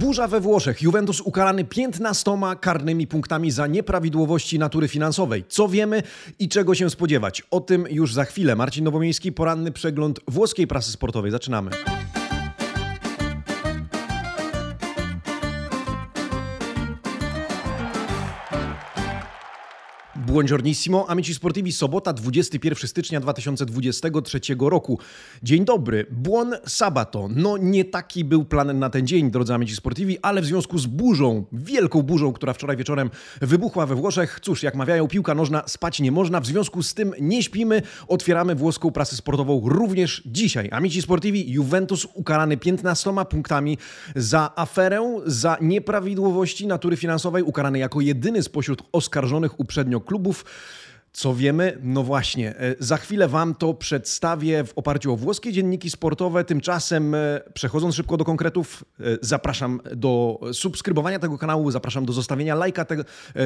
Burza we Włoszech. Juventus ukarany 15 karnymi punktami za nieprawidłowości natury finansowej. Co wiemy i czego się spodziewać? O tym już za chwilę. Marcin Nowomiejski, poranny przegląd włoskiej prasy sportowej. Zaczynamy. Buongiornissimo, amici sportivi, sobota 21 stycznia 2023 roku. Dzień dobry, buon sabato. No nie taki był plan na ten dzień, drodzy amici sportivi, ale w związku z burzą, wielką burzą, która wczoraj wieczorem wybuchła we Włoszech, cóż, jak mawiają, piłka nożna, spać nie można, w związku z tym nie śpimy, otwieramy włoską prasę sportową również dzisiaj. Amici sportivi, Juventus ukarany 15 punktami za aferę, za nieprawidłowości natury finansowej, ukarany jako jedyny spośród oskarżonych uprzednio klubów klubów. Co wiemy? No właśnie, e, za chwilę Wam to przedstawię w oparciu o włoskie dzienniki sportowe. Tymczasem, e, przechodząc szybko do konkretów, e, zapraszam do subskrybowania tego kanału, zapraszam do zostawienia lajka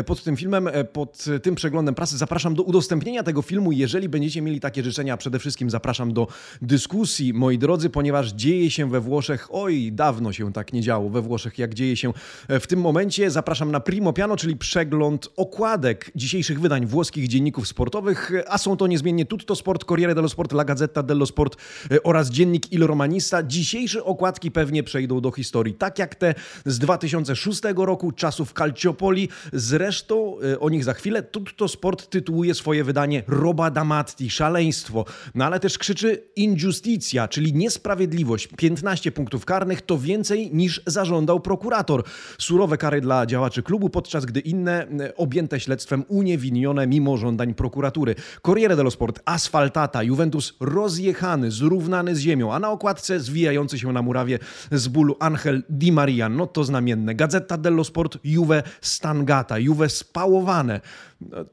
pod tym filmem, pod tym przeglądem prasy. Zapraszam do udostępnienia tego filmu, jeżeli będziecie mieli takie życzenia. Przede wszystkim zapraszam do dyskusji, moi drodzy, ponieważ dzieje się we Włoszech, oj, dawno się tak nie działo we Włoszech, jak dzieje się w tym momencie. Zapraszam na Primo Piano, czyli przegląd okładek dzisiejszych wydań włoskich dzienników dzienników sportowych, a są to niezmiennie Tutto Sport, Corriere dello Sport, La Gazzetta dello Sport e, oraz dziennik Il Romanista. Dzisiejsze okładki pewnie przejdą do historii, tak jak te z 2006 roku, czasów Calciopoli. Zresztą e, o nich za chwilę. Tutto Sport tytułuje swoje wydanie Roba Damatti, szaleństwo, no ale też krzyczy injusticja, czyli niesprawiedliwość. 15 punktów karnych to więcej niż zażądał prokurator. Surowe kary dla działaczy klubu, podczas gdy inne e, objęte śledztwem uniewinnione mimo żądań żądań prokuratury. Corriere dello Sport, asfaltata, Juventus rozjechany, zrównany z ziemią, a na okładce zwijający się na murawie z bólu Angel Di Maria. No to znamienne. Gazeta dello Sport, Juve stangata, Juve spałowane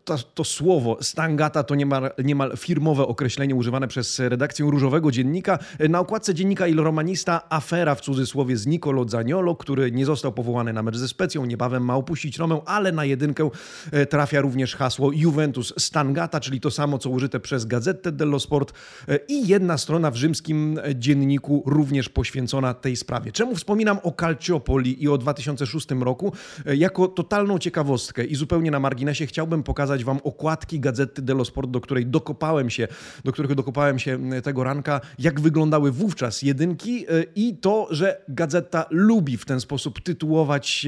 to, to słowo stangata to niemal, niemal firmowe określenie używane przez redakcję Różowego Dziennika. Na okładce dziennika Il Romanista afera w cudzysłowie z Nicolo Zaniolo, który nie został powołany na mecz ze Specją, niebawem ma opuścić Romę, ale na jedynkę e, trafia również hasło Juventus Stangata, czyli to samo, co użyte przez Gazetę dello Sport e, i jedna strona w rzymskim dzienniku również poświęcona tej sprawie. Czemu wspominam o Calciopoli i o 2006 roku? E, jako totalną ciekawostkę i zupełnie na marginesie chciałbym pokazać Wam okładki Gazety dello Sport, do której dokopałem się, do których dokopałem się tego ranka, jak wyglądały wówczas jedynki e, i to, że Gazeta lubi w ten sposób tytułować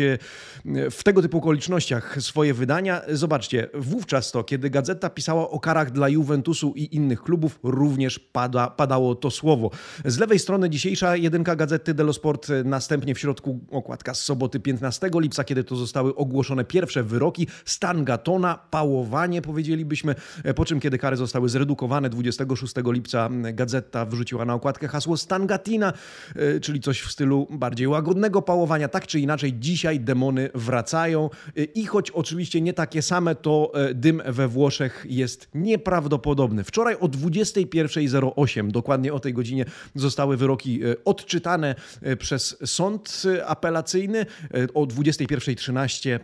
w tego typu okolicznościach swoje wydania. Zobaczcie, wówczas to, kiedy Gazeta pisała o karach dla Juventusu i innych klubów, również pada, padało to słowo. Z lewej strony dzisiejsza jedynka Gazety dello Sport, e, następnie w środku okładka z soboty 15 lipca, kiedy to zostały ogłoszone pierwsze wyroki. Stan Gatona pałowanie, powiedzielibyśmy. E, po czym, kiedy kary zostały zredukowane, 26 lipca Gazeta wrzuciła na okładkę hasło Stangatina, e, czyli coś w stylu bardziej łagodnego pałowania. Tak czy inaczej, dzisiaj demony wracają e, i choć oczywiście nie takie same, to dym we Włoszech jest nieprawdopodobny. Wczoraj o 21.08, dokładnie o tej godzinie, zostały wyroki odczytane przez sąd apelacyjny. O 21.13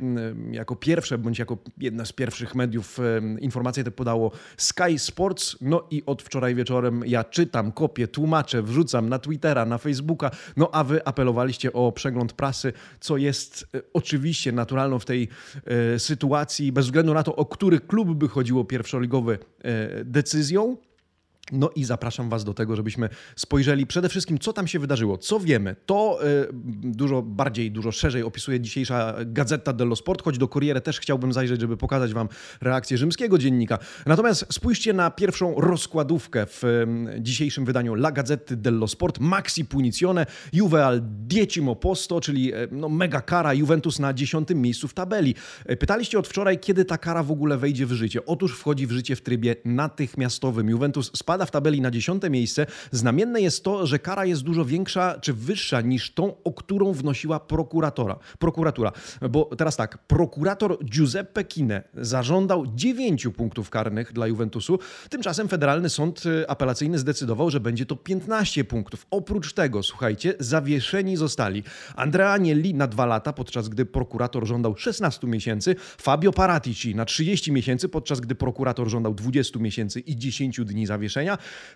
jako pierwsze, bądź jako jedna z pierwszych mediów informacje te podało Sky Sports. No i od wczoraj wieczorem ja czytam, kopię, tłumaczę, wrzucam na Twittera, na Facebooka. No a wy apelowaliście o przegląd prasy, co jest e, oczywiście naturalną w tej e, sytuacji, bez względu na to, o który klub by chodziło pierwszoligowy e, decyzją. No i zapraszam Was do tego, żebyśmy spojrzeli przede wszystkim, co tam się wydarzyło, co wiemy. To y, dużo bardziej, dużo szerzej opisuje dzisiejsza Gazeta dello Sport, choć do Corriere też chciałbym zajrzeć, żeby pokazać Wam reakcję rzymskiego dziennika. Natomiast spójrzcie na pierwszą rozkładówkę w y, dzisiejszym wydaniu La Gazzetta dello Sport. Maxi Punizione, Juve al decimo posto, czyli y, no, mega kara, Juventus na dziesiątym miejscu w tabeli. Pytaliście od wczoraj, kiedy ta kara w ogóle wejdzie w życie. Otóż wchodzi w życie w trybie natychmiastowym. Juventus spada spada w tabeli na dziesiąte miejsce. Znamienne jest to, że kara jest dużo większa czy wyższa niż tą, o którą wnosiła prokuratora, prokuratura. Bo teraz tak, prokurator Giuseppe Kine zażądał 9 punktów karnych dla Juventusu. Tymczasem Federalny Sąd y, Apelacyjny zdecydował, że będzie to 15 punktów. Oprócz tego, słuchajcie, zawieszeni zostali Andrea Agnelli na 2 lata, podczas gdy prokurator żądał 16 miesięcy, Fabio Paratici na 30 miesięcy, podczas gdy prokurator żądał 20 miesięcy i 10 dni zawieszenia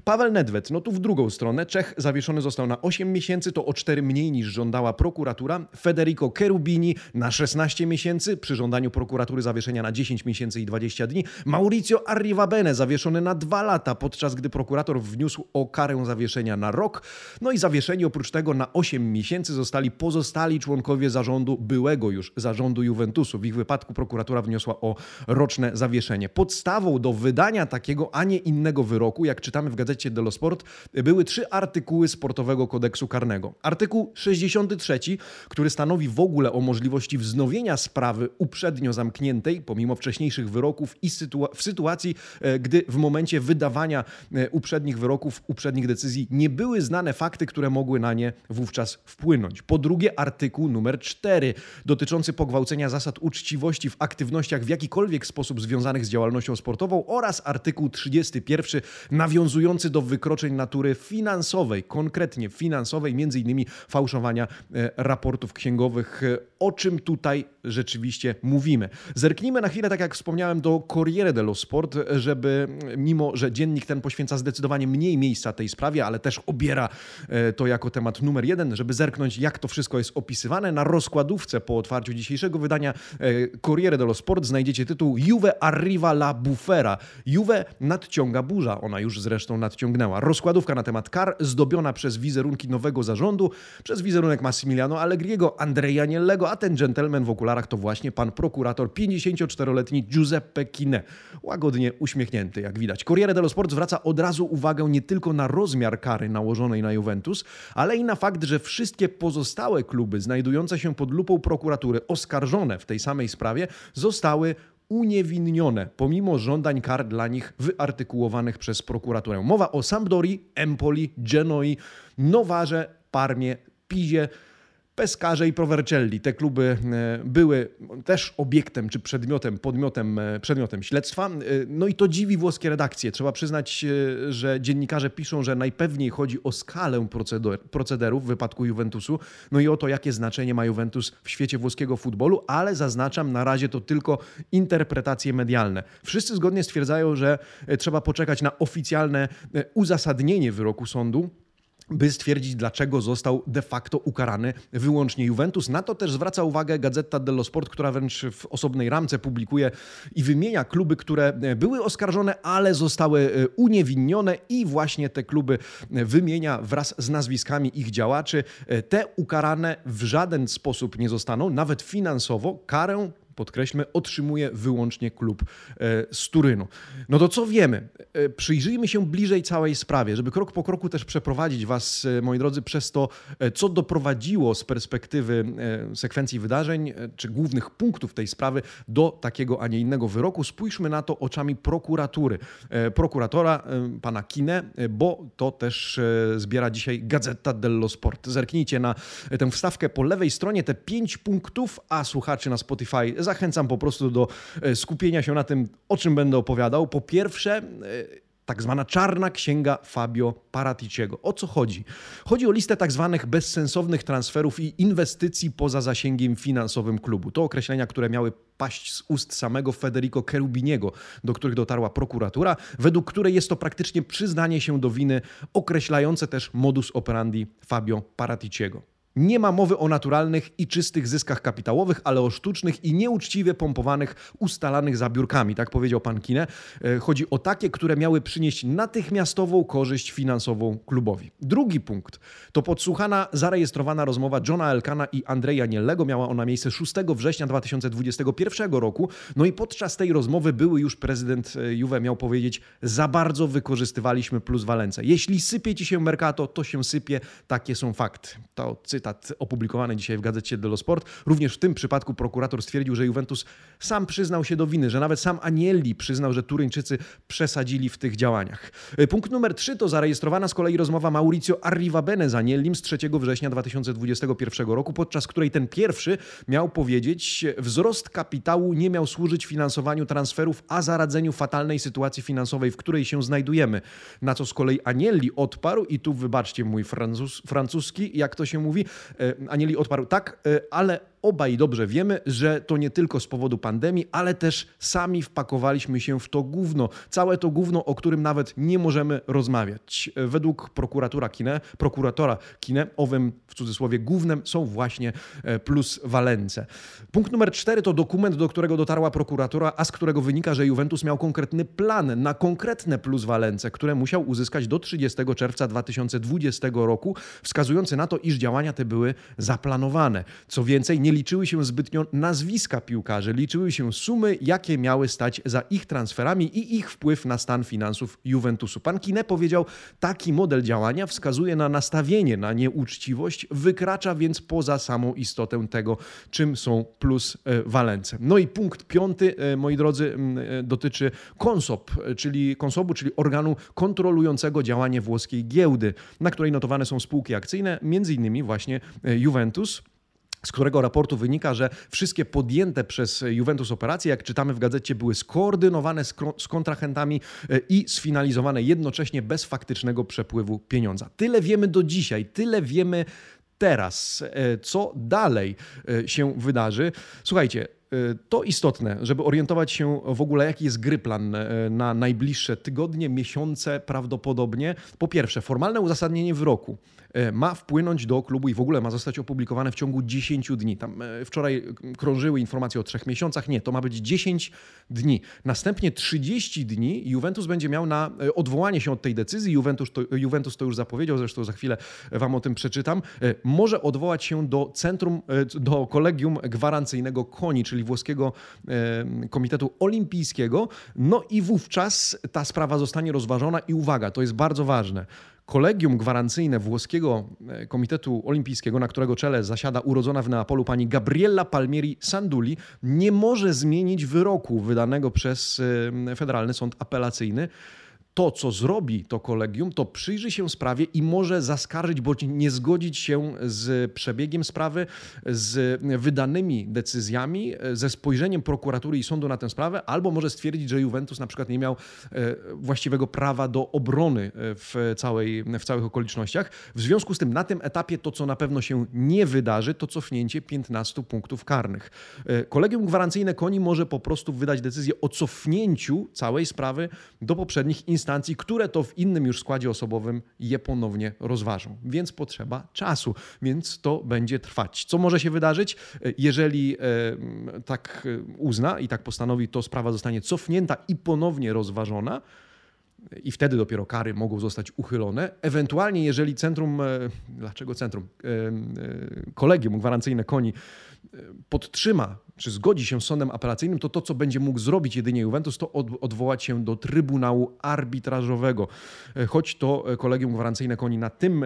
Paweł Nedved, no tu w drugą stronę. Czech zawieszony został na 8 miesięcy, to o 4 mniej niż żądała prokuratura. Federico Cherubini na 16 miesięcy, przy żądaniu prokuratury zawieszenia na 10 miesięcy i 20 dni. Mauricio Arrivabene zawieszony na 2 lata, podczas gdy prokurator wniósł o karę zawieszenia na rok. No i zawieszeni oprócz tego na 8 miesięcy zostali pozostali członkowie zarządu, byłego już zarządu Juventusu. W ich wypadku prokuratura wniosła o roczne zawieszenie. Podstawą do wydania takiego, a nie innego wyroku, jak czytamy w gazecie Dello Sport, były trzy artykuły sportowego kodeksu karnego. Artykuł 63, który stanowi w ogóle o możliwości wznowienia sprawy uprzednio zamkniętej, pomimo wcześniejszych wyroków i sytua w sytuacji, e, gdy w momencie wydawania e, uprzednich wyroków, uprzednich decyzji nie były znane fakty, które mogły na nie wówczas wpłynąć. Po drugie, artykuł numer 4, dotyczący pogwałcenia zasad uczciwości w aktywnościach w jakikolwiek sposób związanych z działalnością sportową oraz artykuł 31, nawiązujący do wykroczeń natury finansowej, konkretnie finansowej, między innymi fałszowania e, raportów księgowych. O czym tutaj rzeczywiście mówimy? Zerknijmy na chwilę, tak jak wspomniałem, do Corriere dello Sport, żeby mimo, że dziennik ten poświęca zdecydowanie mniej miejsca tej sprawie, ale też obiera e, to jako temat numer jeden, żeby zerknąć, jak to wszystko jest opisywane. Na rozkładówce po otwarciu dzisiejszego wydania e, Corriere dello Sport znajdziecie tytuł Juve arriva la bufera. Juve nadciąga burza. Ona już zresztą nadciągnęła. Rozkładówka na temat kar zdobiona przez wizerunki nowego zarządu, przez wizerunek Massimiliano Allegriego, Andrea Niellego, a ten gentleman w okularach to właśnie pan prokurator 54-letni Giuseppe Kine. Łagodnie uśmiechnięty, jak widać. Corriere dello Sport zwraca od razu uwagę nie tylko na rozmiar kary nałożonej na Juventus, ale i na fakt, że wszystkie pozostałe kluby znajdujące się pod lupą prokuratury oskarżone w tej samej sprawie zostały uniewinnione, pomimo żądań kar dla nich wyartykułowanych przez prokuraturę. Mowa o Sampdori, Empoli, Genoi, Nowarze, Parmie, Pizie, Pescarze i Provercelli. Te kluby e, były też obiektem czy przedmiotem, podmiotem, e, przedmiotem śledztwa. E, no i to dziwi włoskie redakcje. Trzeba przyznać, że dziennikarze piszą, że najpewniej chodzi o skalę procederów w wypadku Juventusu, no i o to, jakie znaczenie ma Juventus w świecie włoskiego futbolu, ale zaznaczam, na razie to tylko interpretacje medialne. Wszyscy zgodnie stwierdzają, że trzeba poczekać na oficjalne uzasadnienie wyroku sądu by stwierdzić, dlaczego został de facto ukarany wyłącznie Juventus. Na to też zwraca uwagę Gazeta dello Sport, która wręcz w osobnej ramce publikuje i wymienia kluby, które były oskarżone, ale zostały e, uniewinnione i właśnie te kluby wymienia wraz z nazwiskami ich działaczy. E, te ukarane w żaden sposób nie zostaną, nawet finansowo. Karę podkreślmy, otrzymuje wyłącznie klub e, z Turynu. No to co wiemy? E, przyjrzyjmy się bliżej całej sprawie, żeby krok po kroku też przeprowadzić Was, e, moi drodzy, przez to, co doprowadziło z perspektywy sekwencji wydarzeń, czy głównych punktów tej sprawy do takiego, a nie innego wyroku. Spójrzmy na to oczami prokuratury. Prokuratora pana Kine, bo to też zbiera dzisiaj Gazeta dello Sport. Zerknijcie na tę wstawkę po lewej stronie, te pięć punktów, a słuchacze na Spotify zachęcam po prostu do e, skupienia się na tym, o czym będę opowiadał. Po pierwsze, e, tak zwana czarna księga Fabio Paraticiego. O co chodzi? Chodzi o listę tak zwanych bezsensownych transferów i inwestycji poza zasięgiem finansowym klubu. To określenia, które miały paść z ust samego Federico Cherubiniego, do których dotarła prokuratura, według której jest to praktycznie przyznanie się do winy, określające też modus operandi Fabio Paraticiego. Nie ma mowy o naturalnych i czystych zyskach kapitałowych, ale o sztucznych i nieuczciwie pompowanych, ustalanych zabiórkami, tak powiedział pan Kine. E, chodzi o takie, które miały przynieść natychmiastową korzyść finansową klubowi. Drugi punkt to podsłuchana, zarejestrowana rozmowa Johna Elkana i Andrzeja Niellego. Miała ona miejsce 6 września 2021 roku. No i podczas tej rozmowy były już prezydent e, Juve miał powiedzieć, za bardzo wykorzystywaliśmy plus Valence. Jeśli sypie ci się Mercato, to się sypie. Takie są fakty. To cytat cytat opublikowany dzisiaj w gazecie dello Sport. Również w tym przypadku prokurator stwierdził, że Juventus sam przyznał się do winy, że nawet sam Anielli przyznał, że Turyńczycy przesadzili w tych działaniach. E, punkt numer 3 to zarejestrowana z kolei rozmowa Mauricio Arrivabene z Aniellim z 3 września 2021 roku, podczas której ten pierwszy miał powiedzieć, wzrost kapitału nie miał służyć finansowaniu transferów, a zaradzeniu fatalnej sytuacji finansowej, w której się znajdujemy. Na co z kolei Anielli odparł i tu wybaczcie mój francus, francuski, jak to się mówi, Anieli odparł tak, e, ale obaj dobrze wiemy, że to nie tylko z powodu pandemii, ale też sami wpakowaliśmy się w to gówno. Całe to gówno, o którym nawet nie możemy rozmawiać. Według prokuratura Kine, prokuratora Kine, owym w cudzysłowie głównym są właśnie e, plus Walence. Punkt numer cztery to dokument, do którego dotarła prokuratura, a z którego wynika, że Juventus miał konkretny plan na konkretne plus Walence, które musiał uzyskać do 30 czerwca 2020 roku, wskazujący na to, iż działania te były zaplanowane. Co więcej, nie liczyły się zbytnio nazwiska piłkarzy, liczyły się sumy, jakie miały stać za ich transferami i ich wpływ na stan finansów Juventusu. Pan Kine powiedział, taki model działania wskazuje na nastawienie na nieuczciwość, wykracza więc poza samą istotę tego, czym są plus e, Walence. No i punkt piąty, e, moi drodzy, e, dotyczy Konsob, czyli Konsobu, czyli organu kontrolującego działanie włoskiej giełdy, na której notowane są spółki akcyjne, między innymi właśnie Juventus z którego raportu wynika, że wszystkie podjęte przez Juventus operacje, jak czytamy w gazecie, były skoordynowane z, kontrahentami i sfinalizowane jednocześnie bez faktycznego przepływu pieniądza. Tyle wiemy do dzisiaj, tyle wiemy teraz. Co dalej się wydarzy? Słuchajcie, to istotne, żeby orientować się w ogóle, jaki jest gry plan na najbliższe tygodnie, miesiące prawdopodobnie. Po pierwsze, formalne uzasadnienie wyroku ma wpłynąć do klubu i w ogóle ma zostać opublikowane w ciągu 10 dni. Tam wczoraj krążyły informacje o trzech miesiącach. Nie, to ma być 10 dni. Następnie 30 dni Juventus będzie miał na odwołanie się od tej decyzji. Juventus to, Juventus to już zapowiedział, zresztą za chwilę Wam o tym przeczytam. Może odwołać się do centrum, do kolegium gwarancyjnego KONI, czyli włoskiego Komitetu Olimpijskiego. No i wówczas ta sprawa zostanie rozważona i uwaga, to jest bardzo ważne. Kolegium gwarancyjne włoskiego e, Komitetu Olimpijskiego, na którego czele zasiada urodzona w Neapolu pani Gabriella Palmieri Sanduli, nie może zmienić wyroku wydanego przez Federalny Sąd Apelacyjny to, co zrobi to kolegium, to przyjrzy się sprawie i może zaskarżyć bądź nie zgodzić się z przebiegiem sprawy, z wydanymi decyzjami, ze spojrzeniem prokuratury i sądu na tę sprawę, albo może stwierdzić, że Juventus na przykład nie miał e, właściwego prawa do obrony e, w, całej, w całych okolicznościach. W związku z tym na tym etapie to, co na pewno się nie wydarzy, to cofnięcie 15 punktów karnych. E, kolegium gwarancyjne koni może po prostu wydać decyzję o cofnięciu całej sprawy do poprzednich instytucji instancji, które to w innym już składzie osobowym je ponownie rozważą. Więc potrzeba czasu, więc to będzie trwać. Co może się wydarzyć? Jeżeli e, tak uzna i tak postanowi, to sprawa zostanie cofnięta i ponownie rozważona i wtedy dopiero kary mogą zostać uchylone. Ewentualnie, jeżeli centrum, e, dlaczego centrum, e, kolegium gwarancyjne koni podtrzyma czy zgodzi się z sądem apelacyjnym, to to, co będzie mógł zrobić jedynie Juventus, to odwołać się do Trybunału Arbitrażowego. E, choć to e, kolegium gwarancyjne koni na tym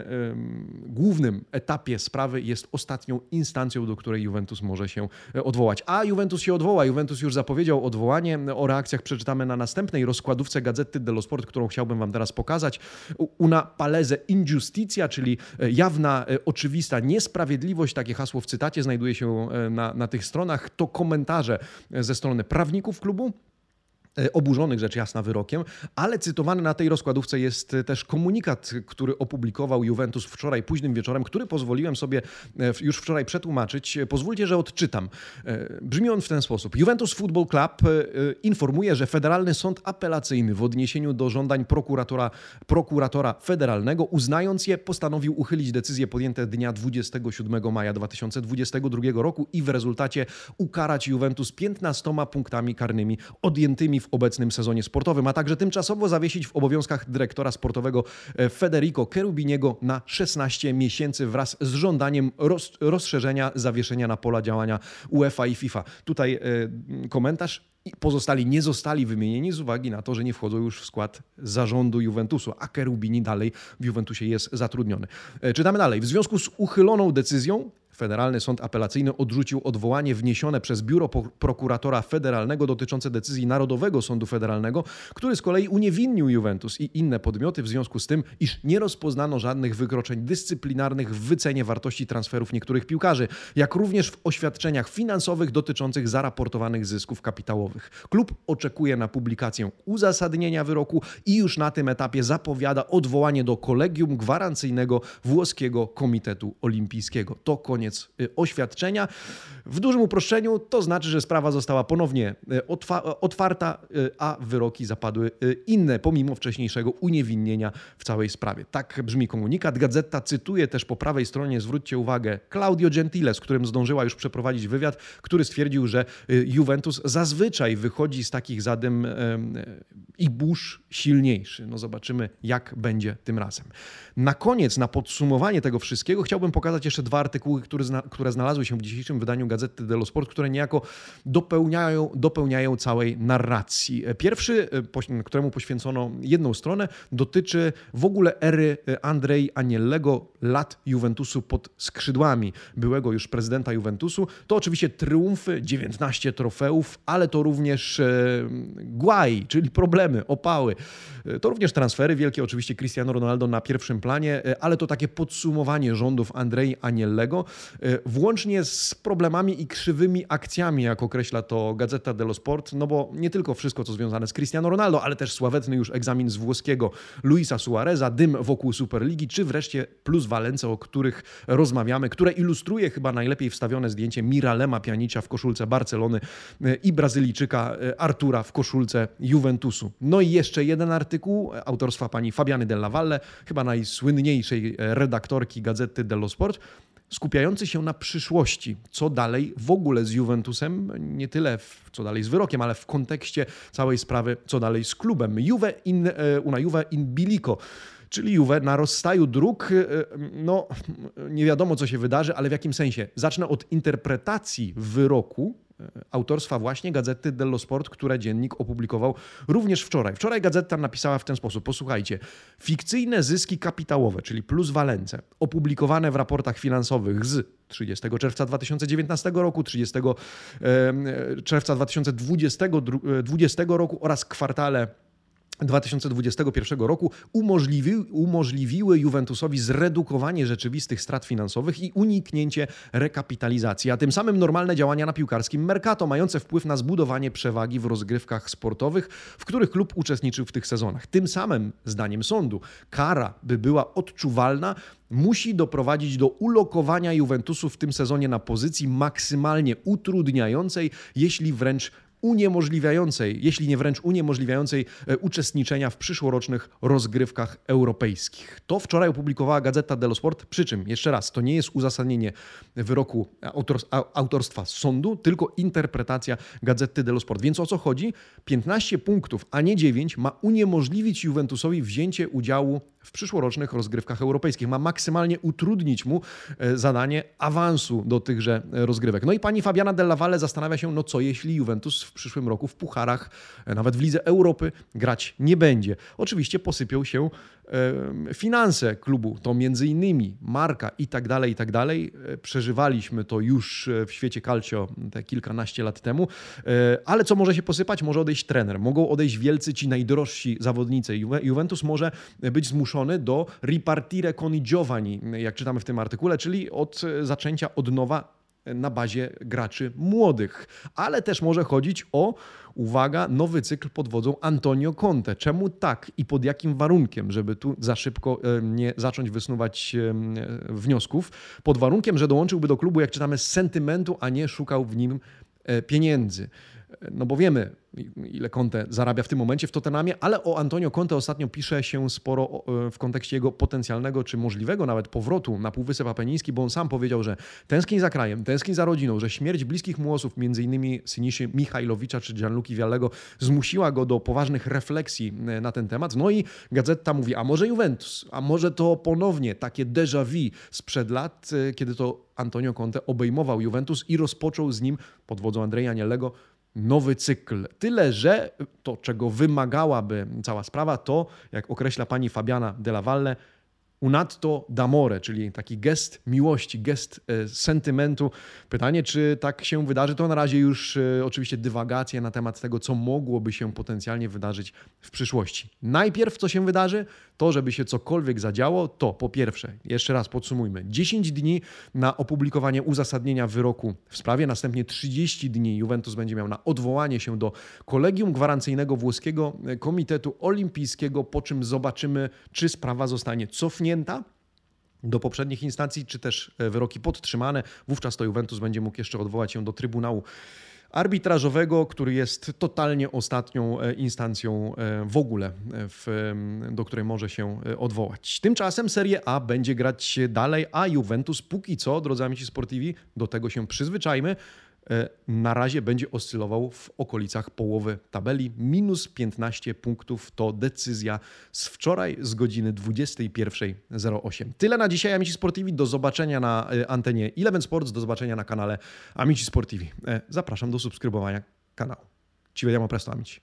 głównym etapie sprawy jest ostatnią instancją, do której Juventus może się e, odwołać. A Juventus się odwoła. Juventus już zapowiedział odwołanie. O reakcjach przeczytamy na następnej rozkładówce Gazety dello Sport, którą chciałbym Wam teraz pokazać. Una palese injustitia, czyli jawna, oczywista niesprawiedliwość. Takie hasło w cytacie znajduje się na, na tych stronach to komentarze ze strony prawników klubu, oburzonych rzecz jasna wyrokiem, ale cytowany na tej rozkładówce jest też komunikat, który opublikował Juventus wczoraj późnym wieczorem, który pozwoliłem sobie e, już wczoraj przetłumaczyć. Pozwólcie, że odczytam. E, brzmi on w ten sposób. Juventus Football Club informuje, że Federalny Sąd Apelacyjny w odniesieniu do żądań prokuratora, prokuratora federalnego, uznając je, postanowił uchylić decyzje podjęte dnia 27 maja 2022 roku i w rezultacie ukarać Juventus 15 punktami karnymi odjętymi w obecnym sezonie sportowym, a także tymczasowo zawiesić w obowiązkach dyrektora sportowego e, Federico Cherubiniego na 16 miesięcy wraz z żądaniem roz, rozszerzenia zawieszenia na pola działania UEFA i FIFA. Tutaj e, komentarz pozostali nie zostali wymienieni z uwagi na to, że nie wchodzą już w skład zarządu Juventusu, a Cherubini dalej w Juventusie jest zatrudniony. E, czytamy dalej. W związku z uchyloną decyzją Federalny Sąd Apelacyjny odrzucił odwołanie wniesione przez Biuro Prokuratora Federalnego dotyczące decyzji Narodowego Sądu Federalnego, który z kolei uniewinnił Juventus i inne podmioty w związku z tym, iż nie rozpoznano żadnych wykroczeń dyscyplinarnych w wycenie wartości transferów niektórych piłkarzy, jak również w oświadczeniach finansowych dotyczących zaraportowanych zysków kapitałowych. Klub oczekuje na publikację uzasadnienia wyroku i już na tym etapie zapowiada odwołanie do kolegium gwarancyjnego włoskiego Komitetu Olimpijskiego. To koniec koniec oświadczenia. W dużym uproszczeniu to znaczy, że sprawa została ponownie otwarta, a wyroki zapadły inne, pomimo wcześniejszego uniewinnienia w całej sprawie. Tak brzmi komunikat. Gazeta cytuje też po prawej stronie, zwróćcie uwagę, Claudio Gentile, z którym zdążyła już przeprowadzić wywiad, który stwierdził, że Juventus zazwyczaj wychodzi z takich zadym i burz silniejszy. No zobaczymy, jak będzie tym razem. Na koniec, na podsumowanie tego wszystkiego, chciałbym pokazać jeszcze dwa artykuły, które, zna, które znalazły się w dzisiejszym wydaniu Gazety dello Sport, które niejako dopełniają, dopełniają całej narracji. Pierwszy, e, któremu poświęcono jedną stronę, dotyczy w ogóle ery e, Andrzej Aniellego, lat Juventusu pod skrzydłami byłego już prezydenta Juventusu. To oczywiście triumfy, 19 trofeów, ale to również e, guaj, czyli problemy, opały. To również transfery wielkie, oczywiście Cristiano Ronaldo na pierwszym planie, ale to takie podsumowanie rządów Andrei Aniellego, włącznie z problemami i krzywymi akcjami, jak określa to Gazeta dello Sport, no bo nie tylko wszystko, co związane z Cristiano Ronaldo, ale też sławetny już egzamin z włoskiego Luisa Suareza, dym wokół Superligi, czy wreszcie plus Valence, o których rozmawiamy, które ilustruje chyba najlepiej wstawione zdjęcie Miralema Pianicza w koszulce Barcelony e, i Brazylijczyka Artura w koszulce Juventusu. No i jeszcze jeden artykuł autorstwa pani Fabiany Della Valle, chyba najsłynniejszej redaktorki Gazety dello Sport, skupiający się na przyszłości. Co dalej w ogóle z Juventusem, nie tyle w, co dalej z wyrokiem, ale w kontekście całej sprawy, co dalej z klubem. Juve in, e, una Juve in bilico czyli Juve na rozstaju dróg, e, no nie wiadomo co się wydarzy, ale w jakim sensie. Zacznę od interpretacji wyroku autorstwa właśnie Gazety dello Sport, które dziennik opublikował również wczoraj. Wczoraj Gazeta napisała w ten sposób, posłuchajcie, fikcyjne zyski kapitałowe, czyli plus walence, opublikowane w raportach finansowych z 30 czerwca 2019 roku, 30 czerwca 2020 roku oraz kwartale 2021 roku umożliwi, umożliwiły Juventusowi zredukowanie rzeczywistych strat finansowych i uniknięcie rekapitalizacji, a tym samym normalne działania na piłkarskim Mercato, mające wpływ na zbudowanie przewagi w rozgrywkach sportowych, w których klub uczestniczył w tych sezonach. Tym samym, zdaniem sądu, kara, by była odczuwalna, musi doprowadzić do ulokowania Juventusu w tym sezonie na pozycji maksymalnie utrudniającej, jeśli wręcz uniemożliwiającej, jeśli nie wręcz uniemożliwiającej e, uczestniczenia w przyszłorocznych rozgrywkach europejskich. To wczoraj opublikowała Gazeta dello Sport, przy czym, jeszcze raz, to nie jest uzasadnienie wyroku autorstwa sądu, tylko interpretacja Gazety dello Sport. Więc o co chodzi? 15 punktów, a nie 9 ma uniemożliwić Juventusowi wzięcie udziału w przyszłorocznych rozgrywkach europejskich. Ma maksymalnie utrudnić mu e, zadanie awansu do tychże rozgrywek. No i pani Fabiana Della Valle zastanawia się, no co jeśli Juventus w przyszłym roku w pucharach, e, nawet w Lidze Europy grać nie będzie. Oczywiście posypią się finanse klubu, to między innymi marka i tak dalej, i tak dalej. E, przeżywaliśmy to już w świecie calcio te kilkanaście lat temu, ale co może się posypać? Może odejść trener, mogą odejść wielcy ci najdrożsi zawodnicy. Juventus może być zmuszony do ripartire con i giovani, jak czytamy w tym artykule, czyli od zaczęcia od nowa na bazie graczy młodych. Ale też może chodzić o, uwaga, nowy cykl pod wodzą Antonio Conte. Czemu tak i pod jakim warunkiem, żeby tu za szybko e, nie zacząć wysnuwać e, wniosków? Pod warunkiem, że dołączyłby do klubu, jak czytamy, z sentymentu, a nie szukał w nim e, pieniędzy. No bo wiemy, ile Conte zarabia w tym momencie w Tottenhamie, ale o Antonio Conte ostatnio pisze się sporo e, w kontekście jego potencjalnego czy możliwego nawet powrotu na Półwysep Apeniński, bo on sam powiedział, że tęskni za krajem, tęskni za rodziną, że śmierć bliskich mu osób, innymi Syniszy Michajlowicza czy Gianluki Viallego, zmusiła go do poważnych refleksji e, na ten temat. No i Gazeta mówi, a może Juventus, a może to ponownie takie déjà vu sprzed lat, e, kiedy to Antonio Conte obejmował Juventus i rozpoczął z nim pod wodzą Andrea Anielego nowy cykl. Tyle, że to, czego wymagałaby cała sprawa, to, jak określa pani Fabiana Della Valle, unatto d'amore, czyli taki gest miłości, gest e, sentymentu. Pytanie, czy tak się wydarzy, to na razie już e, oczywiście dywagacja na temat tego, co mogłoby się potencjalnie wydarzyć w przyszłości. Najpierw, co się wydarzy, to, żeby się cokolwiek zadziało, to po pierwsze, jeszcze raz podsumujmy, 10 dni na opublikowanie uzasadnienia wyroku w sprawie, następnie 30 dni Juventus będzie miał na odwołanie się do kolegium gwarancyjnego włoskiego Komitetu Olimpijskiego, po czym zobaczymy, czy sprawa zostanie cofnięta do poprzednich instancji, czy też e, wyroki podtrzymane. Wówczas to Juventus będzie mógł jeszcze odwołać się do Trybunału arbitrażowego, który jest totalnie ostatnią e, instancją e, w ogóle, w, do której może się odwołać. Tymczasem Serie A będzie grać dalej, a Juventus póki co, drodzy amici sportivi, do tego się przyzwyczajmy, E, na razie będzie oscylował w okolicach połowy tabeli. Minus 15 punktów to decyzja z wczoraj z godziny 21.08. Tyle na dzisiaj, Amici Sportivi. Do zobaczenia na e, antenie Eleven Sports, do zobaczenia na kanale Amici Sportivi. E, zapraszam do subskrybowania kanału. Ci vediamo presto, amici.